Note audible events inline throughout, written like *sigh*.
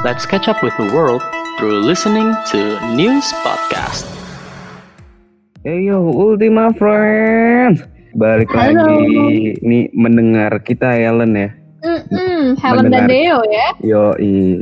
Let's catch up with the world through listening to News Podcast. Hey yo, Ultima Friends. Balik Halo. lagi nih mendengar kita Ellen ya. Mm-mm, Helen dan Mendengar. Deo ya. Yo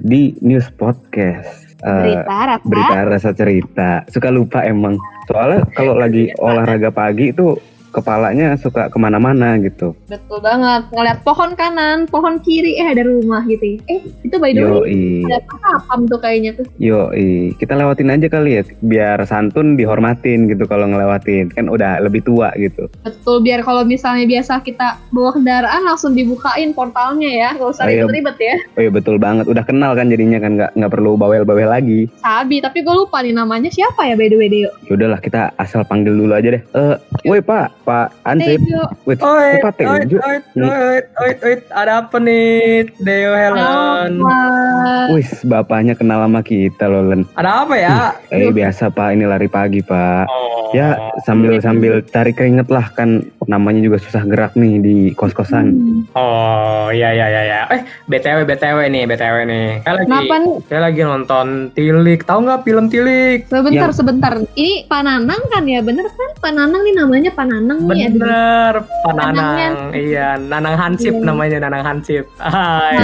di News Podcast. Eh, Berita rata. berita rasa cerita. Suka lupa emang. Soalnya kalau lagi olahraga pagi itu kepalanya suka ke mana-mana gitu. Betul banget. Ngeliat pohon kanan, pohon kiri, eh ada rumah gitu. ya. Eh, itu by the way ada apa tuh kayaknya tuh. yoi. Kita lewatin aja kali ya, biar santun dihormatin gitu kalau ngelewatin. Kan udah lebih tua gitu. Betul, biar kalau misalnya biasa kita bawa kendaraan langsung dibukain portalnya ya. Gak usah Ayo. ribet-ribet ya. Oh iya betul banget. Udah kenal kan jadinya kan nggak nggak perlu bawel-bawel lagi. Sabi, tapi gue lupa nih namanya siapa ya by the way Deo. Yaudahlah kita asal panggil dulu aja deh. Eh, woi Pak, Pak Ansip. Wait, Oi, Pak oi, Tejo? oi, oi, oi, oi, ada apa nih, Deo Helen? Apa? Wis, bapaknya kenal sama kita loh, Len. Ada apa ya? Eh, biasa Pak, ini lari pagi, Pak. Oh, Ya, sambil sambil cari keringet lah kan namanya juga susah gerak nih di kos-kosan. Hmm. oh, iya, iya, iya, iya. Eh, btw, btw nih, btw nih. Saya lagi, Kenapa nih? saya lagi nonton Tilik. Tahu nggak film Tilik? Sebentar, Yang- sebentar. Ini Pananang kan ya? Bener kan? Pananang nih namanya Pananang nih. Aduh. Bener, Pananang. Panangan. Iya, Nanang Hansip Iya. namanya Nanang Hansip. Hai.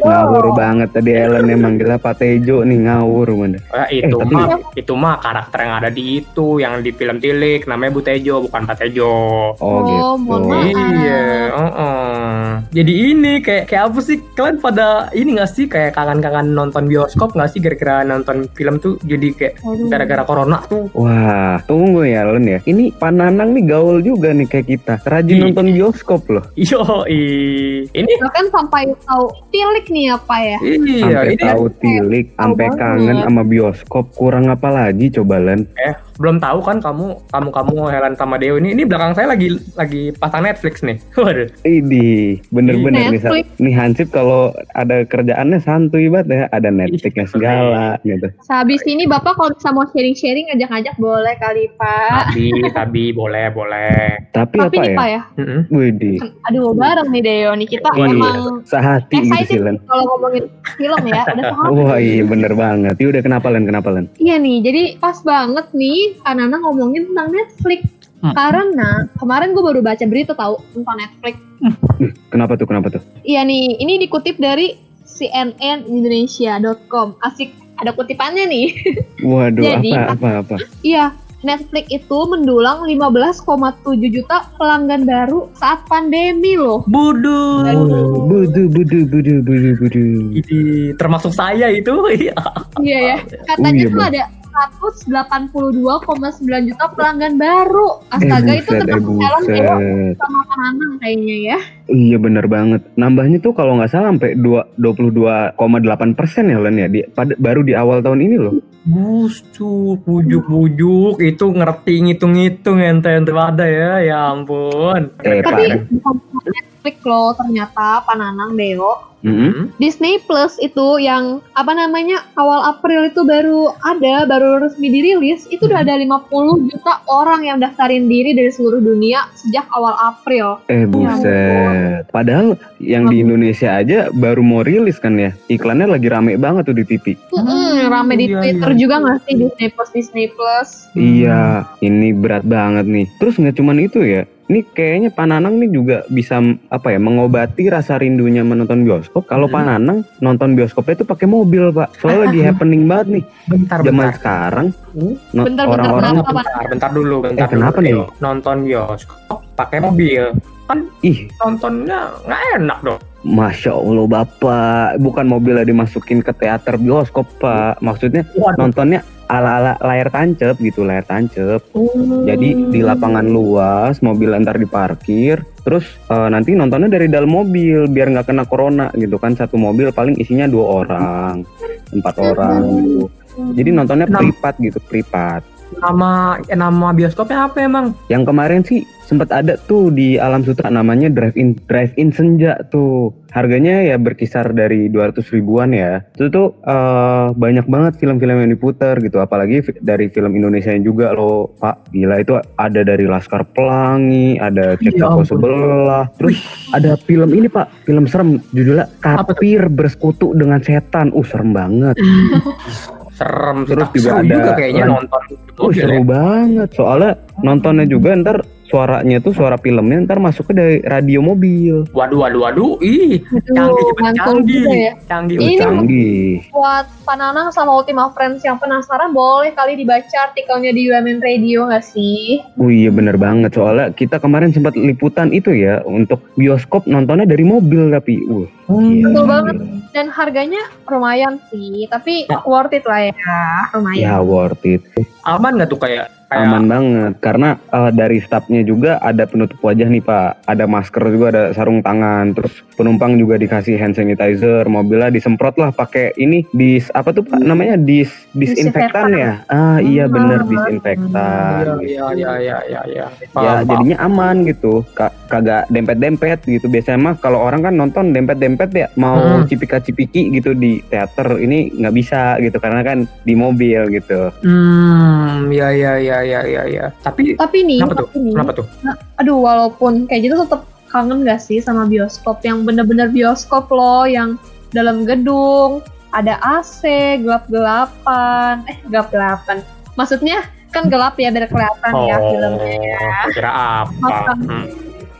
Ngawur banget tadi Ellen emang gila Pak Tejo nih ngawur bener. Eh, itu tapi- mah, itu mah karakter yang ada di itu, yang di film Tilik. Namanya Butejo, bukan Pak Tejo. Oh, Oh, gitu. mohon maaf. Iya, heeh. Jadi ini kayak kayak apa sih kalian pada ini gak sih kayak kangen-kangen nonton bioskop gak sih kira-kira nonton film tuh jadi kayak gara-gara corona tuh. Wah, tunggu ya Len ya. Ini Pananang nih gaul juga nih kayak kita. Rajin Iya. nonton bioskop loh. Yo, ini Bahkan sampai tahu tilik nih apa ya? iya Sampai ini tahu tilik, sampai kangen sama bioskop. Kurang apa lagi coba Len? eh belum tahu kan kamu kamu kamu Helen sama Deo ini ini belakang saya lagi lagi pasang Netflix nih. *laughs* Waduh. Idi, bener-bener nih, nih Hansip kalau ada kerjaannya santuy banget ya, ada Netflixnya segala gitu. Sehabis ini Bapak kalau bisa mau sharing-sharing ngajak-ngajak boleh kali Pak. Tabi, tabi *laughs* boleh, boleh. Tapi, Tapi apa nih ya? Pak ya, Mm-mm. Widih, aduh bareng nih Deo nih kita Iya. emang sehati gitu sih kalau ngomongin film ya. Udah. *laughs* Wah iya bener banget. Yaudah kenapa Len, kenapa Len? Iya nih, jadi pas banget nih Kanana ngomongin tentang Netflix. Hmm. Karena kemarin gue baru baca berita tahu tentang Netflix. Kenapa tuh, kenapa tuh? Iya nih, ini dikutip dari cnnindonesia.com. Asik, ada kutipannya nih. *laughs* Waduh, Jadi, apa, apa, apa? Iya, Netflix itu mendulang 15,7 juta pelanggan baru saat pandemi loh. Budu. Budu, budu, budu, budu, budu. Ini termasuk saya itu. Iya. *laughs* Iya ya. Katanya iya, tuh ada 182,9 juta pelanggan baru. Astaga eh itu buset, eh termasuk dalam Deo buset. sama Kananang kayaknya ya. Iya bener banget. Nambahnya tuh kalau nggak salah sampai dua- 22,8 persen ya Len ya. Di, pada, baru di awal tahun ini loh. Busu, bujuk-bujuk itu ngerti ngitung-ngitung ente-ente ada ya, ya ampun. Eh, Tapi Netflix loh ternyata Pananang Deo. Mm-mm. Disney Plus itu yang apa namanya awal April itu baru ada, baru resmi dirilis, itu udah ada 50 juta orang yang daftarin diri dari seluruh dunia sejak awal April. Eh buset. Padahal yang di Indonesia aja baru mau rilis kan ya. Iklannya lagi rame banget tuh di TV. Mm-mm, rame di iya, Twitter iya. juga nggak sih Disney Plus Disney Plus? Hmm. Iya, ini berat banget nih. Terus nggak cuman itu ya. Ini kayaknya Pananang nih juga bisa apa ya mengobati rasa rindunya menonton bioskop. Kalau Hmm. Pananang nonton bioskopnya itu pakai mobil, Pak. Soalnya lagi *laughs* happening banget nih Bentar, zaman bentar. sekarang. No- Bentar, bentar, orang-orang kenapa, Pak? Bentar, bentar dulu, bentar Eh, kenapa dulu. nih? Nonton bioskop pakai mobil. Kan ih, nontonnya nggak enak dong. masya Allah bapak, bukan mobilnya dimasukin ke teater bioskop, Pak. Maksudnya Waduh. nontonnya ala-ala layar tancep gitu, layar tancep. Jadi di lapangan luas, mobil ntar diparkir, terus eh, nanti nontonnya dari dalam mobil biar nggak kena corona gitu kan. Satu mobil paling isinya dua orang, empat orang gitu. Jadi nontonnya privat gitu, privat. Nama eh, nama bioskopnya apa emang? Yang kemarin sih sempat ada tuh di Alam Sutra namanya Drive In Drive In Senja tuh. Harganya ya berkisar dari 200 ribuan ya. Itu tuh eh, banyak banget film-film yang diputar gitu. Apalagi dari film Indonesia juga loh, Pak. Gila itu ada dari Laskar Pelangi, ada Cek Ya. Sebelah. Terus ada film ini Pak, film serem judulnya? Kapir Bersekutu dengan Setan. Uh, serem banget. *laughs* Serem Terus juga seru ada juga kayaknya nonton Oh seru ya. banget soalnya nontonnya juga ntar suaranya tuh suara filmnya ntar masuknya dari radio mobil Waduh, waduh, waduh, ih, canggih, canggih, juga ya. canggih. Ini canggih Buat Pananang sama Ultima Friends yang penasaran boleh kali dibaca artikelnya di UMN Radio nggak sih? oh iya bener banget soalnya kita kemarin sempat liputan itu ya untuk bioskop nontonnya dari mobil tapi uh gila. Betul banget. Dan harganya lumayan sih, tapi Ya. worth it lah ya, lumayan. ya worth it Aman nggak tuh kayak kayak aman banget. Karena eh, dari staffnya juga ada penutup wajah nih pak. Ada masker juga ada sarung tangan. Terus penumpang juga dikasih hand sanitizer mobilnya disemprot lah pakai ini dis apa tuh pak namanya? Dis disinfektan ya? Ah iya bener Hmm. disinfektan. Iya, iya, iya, iya, iya. ya Paham, paham. jadinya aman gitu. Ka- kagak dempet dempet gitu. Biasanya mah kalau orang kan nonton dempet dempet ya mau Hmm. cipika cipiki gitu di teater ini nggak bisa gitu. Karena kan di mobil gitu. Hmm, ya, ya, ya, ya, ya, ya. Tapi Tapi nih, Kenapa tuh? tapi nih, kenapa tuh? aduh walaupun kayak gitu tetap kangen gak sih sama bioskop yang bener-bener bioskop loh yang dalam gedung ada AC gelap-gelapan eh gelap-gelapan maksudnya kan gelap ya biar kelihatan ya filmnya ya Oh, kira apa? Makan. Hmm.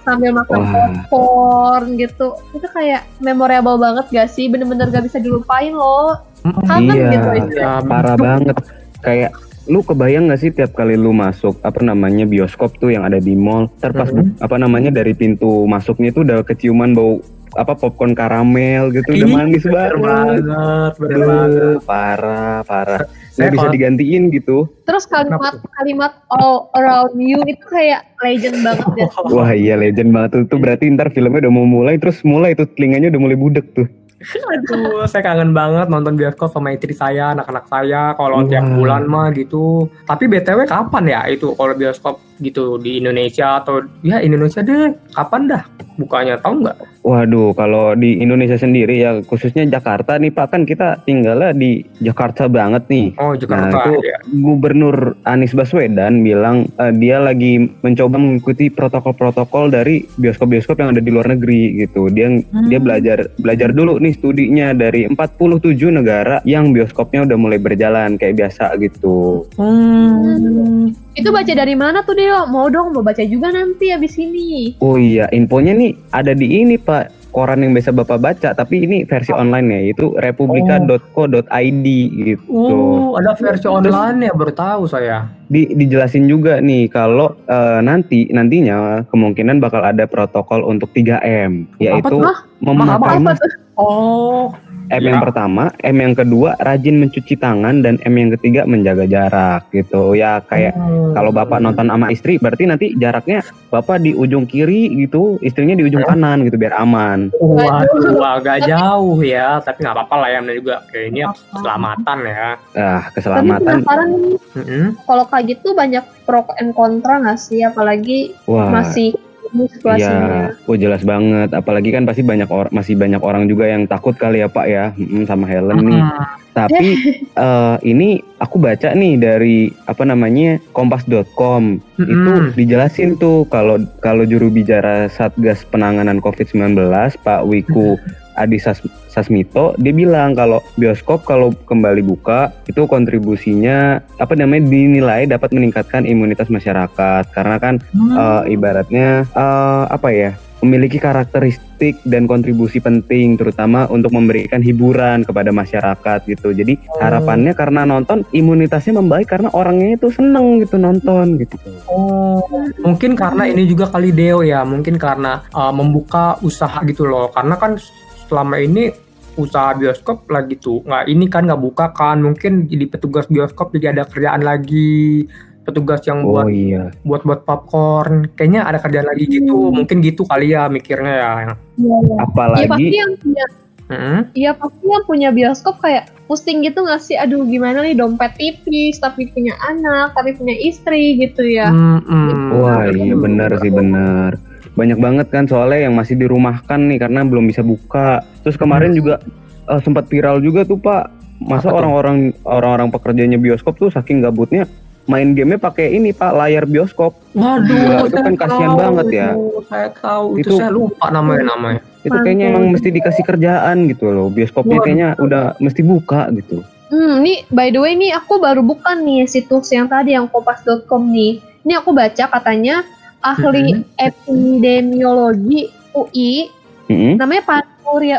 sambil makan Wah. popcorn gitu itu kayak memorable banget gak sih bener-bener gak bisa dilupain loh kangen Iya. gitu. Ya, parah banget kayak lu kebayang gak sih tiap kali lu masuk apa namanya bioskop tuh yang ada di mall terpas Mhm. apa namanya dari pintu masuknya tuh udah keciuman bau apa popcorn karamel gitu udah Ih, manis Bener banget. banget, bener banget. parah parah. Nggak bisa digantiin gitu. Terus kalimat kalimat all around you itu kayak legend banget ya? *laughs* Wah iya legend banget tuh, tuh berarti ntar filmnya udah mau mulai terus mulai tuh telinganya udah mulai budek tuh Aduh, saya kangen banget nonton bioskop sama istri saya, anak-anak saya. Kalau tiap bulan mah gitu. Tapi btw kapan ya itu kalau bioskop gitu di Indonesia atau ya Indonesia deh? Kapan dah bukanya? Tahu nggak? Waduh, kalau di Indonesia sendiri ya khususnya Jakarta nih Pak kan kita tinggalnya di Jakarta banget nih. Oh Nah Jakarta. itu ya. Gubernur Anies Baswedan bilang eh, dia lagi mencoba mengikuti protokol-protokol dari bioskop-bioskop yang ada di luar negeri gitu. Dia dia belajar belajar dulu nih studinya dari 47 negara yang bioskopnya udah mulai berjalan kayak biasa gitu. Hmm. Itu baca dari mana tuh Deo mau dong mau baca juga nanti abis ini Oh iya, infonya nih ada di ini Pak. Koran yang biasa Bapak baca, tapi ini versi online ya, itu republika.co.id gitu. Oh, ada versi online ya baru tahu saya. di, dijelasin juga nih kalau eh, nanti nantinya kemungkinan bakal ada protokol untuk 3M yaitu tuh? memakai apa mas- tuh Oh, M Ya. yang pertama, M yang kedua rajin mencuci tangan dan M yang ketiga menjaga jarak gitu. Ya kayak Hmm. kalau Bapak nonton sama istri berarti nanti jaraknya Bapak di ujung kiri gitu, istrinya di ujung kanan gitu biar aman. Waduh, agak jauh ya, tapi nggak apa-apa lah ya, juga kayak ini keselamatan ya. Ah, tapi keselamatan. penasaran nih Mm-mm. kalau kayak gitu banyak pro and kontra nggak sih apalagi Wah, masih situasinya Iya, oh jelas banget. Apalagi kan pasti banyak orang, masih banyak orang juga yang takut kali ya Pak ya, Mm, sama Helen nih. Hmm. Tapi *laughs* eh, ini aku baca nih dari apa namanya kompas.com itu Mm-mm. dijelasin tuh kalau kalau juru bicara Satgas Penanganan COVID-19 Pak Wiku Adi Sas- Sasmito dia bilang kalau bioskop kalau kembali buka itu kontribusinya apa namanya dinilai dapat meningkatkan imunitas masyarakat karena kan eh, ibaratnya eh, apa ya memiliki karakteristik dan kontribusi penting terutama untuk memberikan hiburan kepada masyarakat gitu. Jadi Oh. harapannya karena nonton imunitasnya membaik karena orangnya itu seneng gitu nonton gitu. Oh, mungkin karena ini juga kali Deo ya, mungkin karena uh, membuka usaha gitu loh. Karena kan selama ini usaha bioskop lagi tuh nggak ini kan nggak buka kan, mungkin jadi petugas bioskop jadi ada kerjaan lagi, petugas yang Oh buat iya. buat buat popcorn, kayaknya ada kerjaan lagi gitu, mungkin gitu kali ya mikirnya ya. Iya, iya. Ya pasti Apalagi yang punya Mm-mm. Iya pasti yang punya bioskop kayak pusing gitu nggak sih? Aduh gimana nih dompet tipis tapi punya anak tapi punya istri gitu ya. Mm-mm. Wah iya benar sih benar. Banyak banget kan soalnya yang masih dirumahkan nih karena belum bisa buka. Terus kemarin juga eh, sempat viral juga tuh Pak. Masa orang-orang orang-orang pekerjanya bioskop tuh saking gabutnya main gamenya pakai ini Pak layar bioskop. Waduh, Gila, itu kan kasihan tahu, banget ya. Saya tahu itu, Itu- saya lupa namanya namanya. Itu kayaknya emang mesti dikasih kerjaan gitu loh. Bioskopnya Waduh. kayaknya udah mesti buka gitu. Hmm, nih by the way nih aku baru buka nih situs yang tadi yang kompas.com nih. Ini aku baca katanya ahli epidemiologi UI Mm-mm. namanya Panduria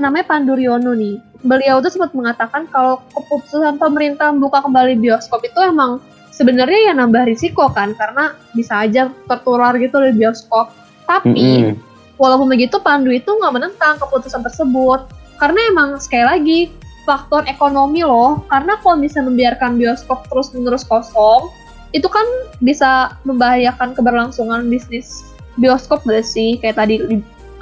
namanya Panduryono nih. Beliau tuh sempat mengatakan kalau keputusan pemerintah membuka kembali bioskop itu emang sebenarnya ya nambah risiko kan karena bisa aja tertular gitu di bioskop. Tapi Mm-mm. walaupun begitu Pandu itu nggak menentang keputusan tersebut karena emang sekali lagi faktor ekonomi loh karena kalau misalnya membiarkan bioskop terus menerus kosong itu kan bisa membahayakan keberlangsungan bisnis bioskop gak sih kayak tadi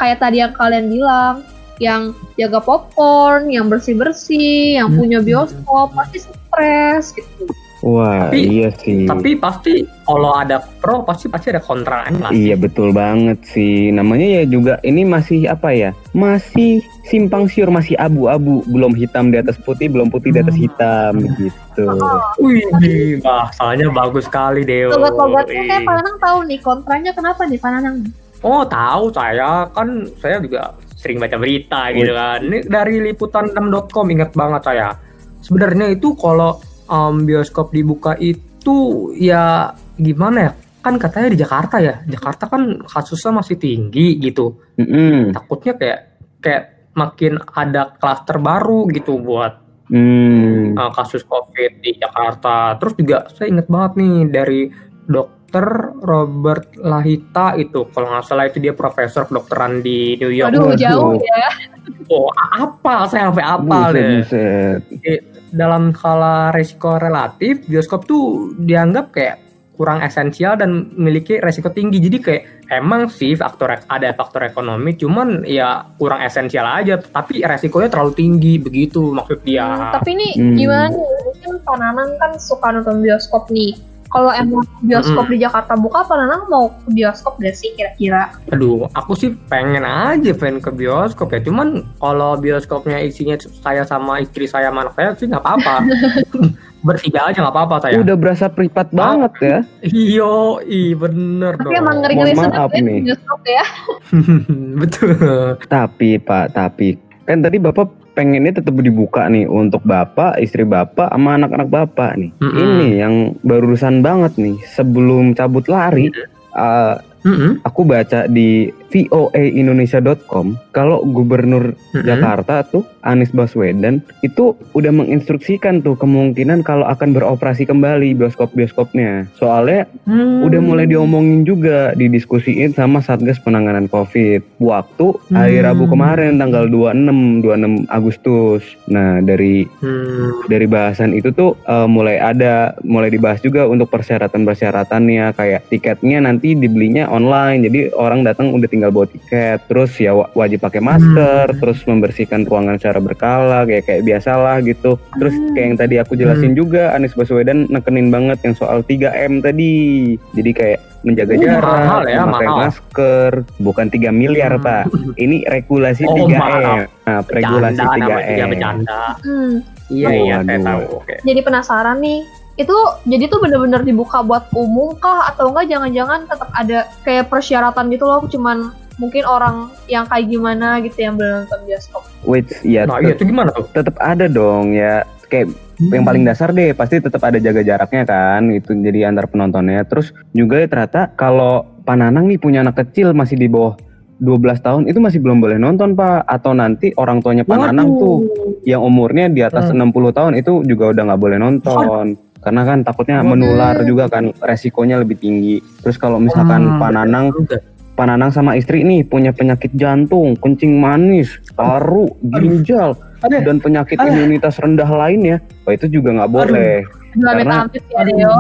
kayak tadi yang kalian bilang yang jaga popcorn, yang bersih bersih, yang Hmm. punya bioskop pasti stres gitu. Wah Tapi- iya sih. Tapi pasti kalau ada pro pasti pasti ada kontraan lah. Iya betul banget sih. Namanya ya juga ini masih apa ya? Masih simpang siur, masih abu-abu, belum hitam di atas putih, belum putih di atas Hmm. hitam gitu. *laughs* Wih, bahasanya bagus sekali Deo. Logat-logatnya kayak. Pananang tahu nih kontranya kenapa nih Pananang? Oh tahu saya kan saya juga sering baca berita gitu kan. Ini dari liputan6.com ingat banget saya. Sebenarnya itu kalau em, bioskop dibuka itu ya gimana ya? Kan katanya di Jakarta ya. Jakarta kan kasusnya masih tinggi gitu. Mm-mm. Takutnya kayak kayak makin ada klaster baru gitu buat Hmm. uh, kasus COVID di Jakarta. Terus juga saya inget banget nih dari dokter Robert Lahita itu, kalau nggak salah itu dia profesor kedokteran di New York. Waduh Waduh. jauh ya. Oh, apa saya sampai Buset, deh. Dalam skala resiko relatif, bioskop tuh dianggap kayak kurang esensial dan memiliki resiko tinggi. Jadi kayak emang sih faktor ada faktor ekonomi, cuman ya kurang esensial aja. Tapi resikonya terlalu tinggi begitu maksud dia. Hmm, tapi ini Hmm. gimana nih? Mungkin Pananang kan suka nonton bioskop nih. Kalau emang bioskop di Jakarta buka, Pananang mau ke bioskop gak sih kira-kira? Aduh, aku sih pengen aja pengen ke bioskop ya. Cuman kalau bioskopnya isinya saya sama istri saya sama anak saya sih nggak apa-apa. *laughs* Bertiga aja nggak apa-apa saya. Udah berasa privat banget ya. Iyo, i bener Tapi dong. emang ngeri-ngeri Mohon sedap maaf ya nih. bioskop ya. *laughs* Betul. Tapi Pak, tapi kan tadi Bapak pengennya tetap dibuka nih untuk Bapak, istri Bapak, sama anak-anak Bapak nih. Mm-mm. Ini yang barusan banget nih. Sebelum cabut lari, uh, Mm-mm. aku baca di voaindonesia.com kalau Gubernur Mm-mm. Jakarta tuh Anies Baswedan itu udah menginstruksikan tuh kemungkinan kalau akan beroperasi kembali bioskop-bioskopnya. Soalnya Hmm. udah mulai diomongin juga didiskusiin sama Satgas Penanganan Covid waktu hari Hmm. Rabu kemarin tanggal 26 26 Agustus. Nah, dari Hmm. dari bahasan itu tuh eh, mulai ada mulai dibahas juga untuk persyaratan-persyaratannya kayak tiketnya nanti dibelinya online. Jadi orang datang udah tinggal bawa tiket. Terus ya wa- wajib pakai masker, Hmm. terus membersihkan ruangan secara berkala kayak kayak biasalah gitu. Terus Hmm. kayak yang tadi aku jelasin juga Anies Baswedan nekenin banget yang soal 3M tadi. Jadi kayak menjaga Uh, jarak, mahal ya, memakai mahal. masker, bukan 3 miliar, Hmm. Pak. Ini regulasi Oh, 3M. maaf. Nah, regulasi Bercanda namanya juga 3M. bercanda. Hmm, Iya, iya, saya tahu. Oke. jadi penasaran nih. Itu jadi tuh bener-bener dibuka buat umum kah? Atau enggak jangan-jangan tetap ada kayak persyaratan gitu loh cuman mungkin orang yang kayak gimana gitu yang belum nonton bioskop. Which ya Nah, iya itu gimana tuh? tetap ada dong ya. Kayak yang paling dasar deh pasti tetap ada jaga jaraknya kan itu jadi antar penontonnya. Terus juga ya ternyata kalau Pananang nih punya anak kecil masih di bawah 12 tahun itu masih belum boleh nonton pak. Atau nanti orang tuanya Pananang tuh yang umurnya di atas Hmm. 60 tahun itu juga udah nggak boleh nonton karena kan takutnya Waduh. menular juga kan resikonya lebih tinggi terus kalau misalkan Hmm, Pananang juga. Pananang sama istri nih punya penyakit jantung kencing manis paru ginjal Aduh. dan penyakit Aduh. imunitas rendah lainnya, wah itu juga nggak boleh. Karena- ya Deo.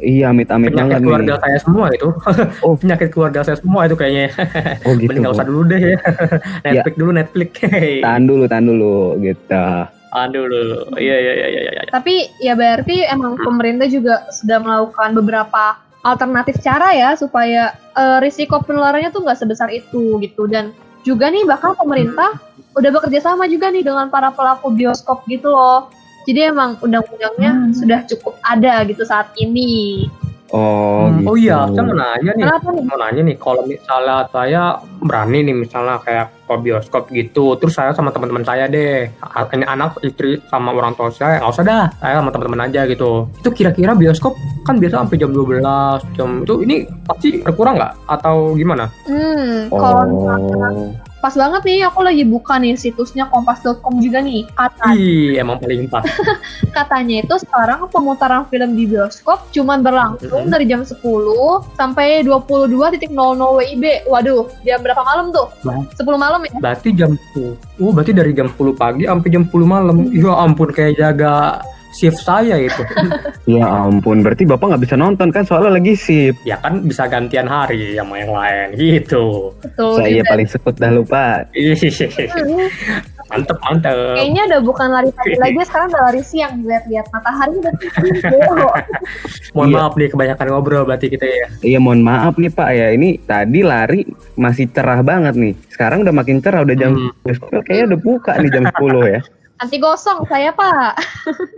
Iya, amit-amit penyakit banget keluarga nih. saya semua itu. *laughs* Oh. penyakit keluarga saya semua itu kayaknya. Oh gitu. Mending nggak usah dulu deh ya. *laughs* Netflix dulu Netflix. Tahan dulu, tahan dulu gitu. Tahan dulu. Iya iya iya iya iya. Tapi ya berarti emang pemerintah juga sudah melakukan beberapa alternatif cara ya supaya eh, risiko penularannya tuh nggak sebesar itu gitu dan juga nih bahkan pemerintah udah bekerja sama juga nih dengan para pelaku bioskop gitu loh. Jadi emang undang-undangnya sudah cukup ada gitu saat ini. Oh, Hmm, gitu. Oh iya, saya mau nanya nih. Kenapa nih? Mau nanya nih, kalau misalnya saya berani nih misalnya kayak ke bioskop gitu, terus saya sama teman-teman saya deh, ini anak, istri sama orang tua saya, nggak usah dah, saya sama teman-teman aja gitu. Itu kira-kira bioskop kan biasa sampai jam 12, jam itu ini pasti berkurang nggak atau gimana? Hmm, kalau misalnya Oh. Pas banget nih aku lagi buka nih situsnya kompas.com juga nih. Kata Ih, emang paling pas. *laughs* katanya itu sekarang pemutaran film di bioskop cuman berlangsung Mhm. dari jam 10 sampai 22.00 WIB. Waduh, jam berapa malam tuh? Wah. 10 malam ya? Berarti jam 10. Oh, berarti dari jam 10 pagi sampai jam 10 malam. Ya ampun kayak jaga shift saya itu. *laughs* Ya ampun, berarti Bapak nggak bisa nonton kan soalnya lagi sip. ya kan bisa gantian hari sama yang lain gitu. Betul. Saya juga. paling sekut dah lupa. *laughs* Mantep mantep. Kayaknya udah bukan lari pagi *laughs* lagi, sekarang udah lari siang lihat-lihat matahari udah. Mohon Iya. maaf nih kebanyakan ngobrol berarti kita ya. Iya mohon maaf nih Pak ya, ini tadi lari masih cerah banget nih. Sekarang udah makin cerah, udah jam Hmm. kayaknya udah buka nih jam 10 ya. Anti gosong saya pak.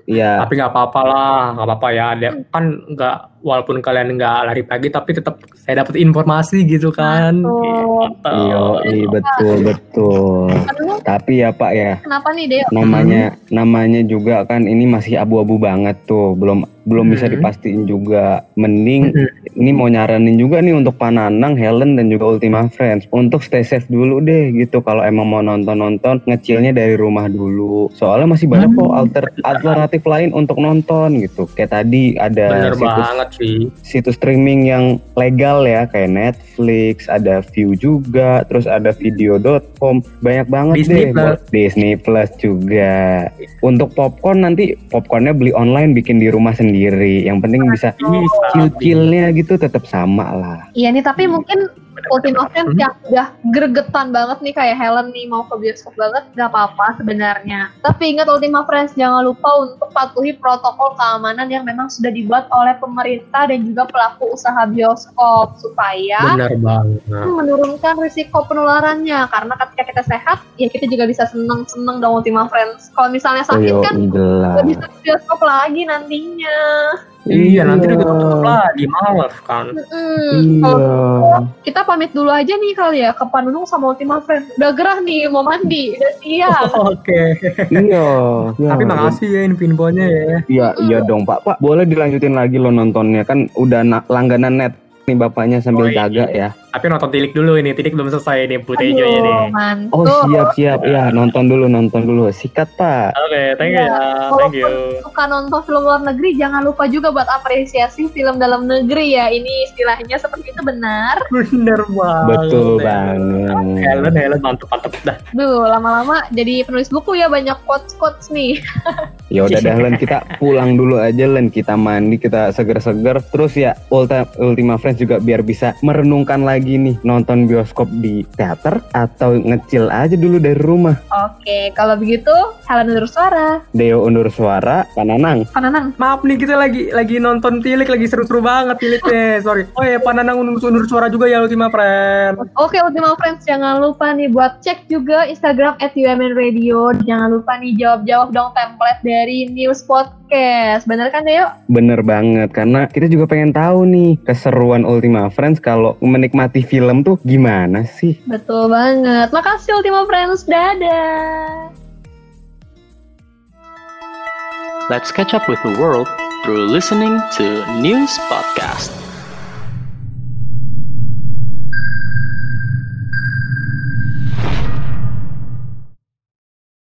Iya. *laughs* Tapi nggak apa-apa lah, nggak apa-apa ya. Ada kan nggak walaupun kalian nggak lari pagi tapi tetap saya dapat informasi gitu kan. Betul. Iya, iya betul betul. Aduh, Tapi ya Pak ya, kenapa nih Deo? namanya namanya juga kan ini masih abu-abu banget tuh, belum belum bisa Hmm. dipastiin juga. Mending Hmm. ini mau nyaranin juga nih untuk Pananang, Helen dan juga Ultima Friends untuk stay safe dulu deh gitu. Kalau emang mau nonton-nonton ngecilnya dari rumah dulu. Soalnya masih banyak kok Hmm. alter alternatif lain untuk nonton gitu. Kayak tadi ada Bener situs banget sih. situs streaming yang legal ya kayak Netflix, ada View juga, terus ada video.com. Banyak banget Disney deh. Plus. Disney Plus juga. Untuk popcorn nanti popcornnya beli online bikin di rumah sendiri. Yang penting bisa Bisa. chill-chillnya gitu tetap sama lah. Iya nih, tapi mungkin Ultima Friends Hmm. yang udah gregetan banget nih kayak Helen nih mau ke bioskop banget gak apa-apa sebenarnya. Tapi ingat Ultima Friends jangan lupa untuk patuhi protokol keamanan yang memang sudah dibuat oleh pemerintah dan juga pelaku usaha bioskop supaya Bener banget. menurunkan risiko penularannya karena ketika kita sehat ya kita juga bisa seneng-seneng dong Ultima Friends. Kalau misalnya sakit Yo, kan nggak bisa ke bioskop lagi nantinya. Iya, nanti udah tutup lagi, males kan. Mm-mm. Iya. Kalau kita pamit dulu aja nih kali ya ke Panunung sama Ultima Friends. Udah gerah nih mau mandi, udah siang. Oke. Iya. ya. *laughs* Tapi makasih ya infonya ya. Iya, iya dong Pak. Pak, boleh dilanjutin lagi lo nontonnya kan udah na- langganan net nih bapaknya sambil Oh, iya. jaga ya. Tapi nonton tilik dulu ini, tilik belum selesai nih putih. Aduh, mantul. Oh siap siap ya nonton dulu nonton dulu sikat Pak. Oke, thank you Iya. ya, thank you. Suka nonton film luar negeri, jangan lupa juga buat apresiasi film dalam negeri ya. Ini istilahnya seperti itu benar. Bener banget. Betul ya. banget. Helen, Helen mantep mantep dah. Duh, lama-lama jadi penulis buku ya banyak quotes-quotes nih. *laughs* Ya udah dah Len kita pulang dulu aja Len kita mandi kita seger-seger terus ya Ulta, Ultima Friends juga biar bisa merenungkan lagi nih nonton bioskop di teater atau ngecil aja dulu dari rumah. Oke, kalau begitu, Helen undur suara. Deo undur suara, Pananang. Pananang. Maaf nih kita lagi lagi nonton tilik lagi seru-seru banget tiliknya. *laughs* Sorry. Oh ya Pananang undur, undur suara juga ya Ultima Friend. Oke Ultima Friends jangan lupa nih buat cek juga Instagram at UMN Radio Jangan lupa nih jawab-jawab dong template dari News Podcast Bener kan Deo? Bener banget karena kita juga pengen tahu nih keseruan Ultima Friends kalau menikmati film tuh gimana sih? Betul banget Makasih Ultima Friends, dadah Let's catch up with the world through listening to News Podcast.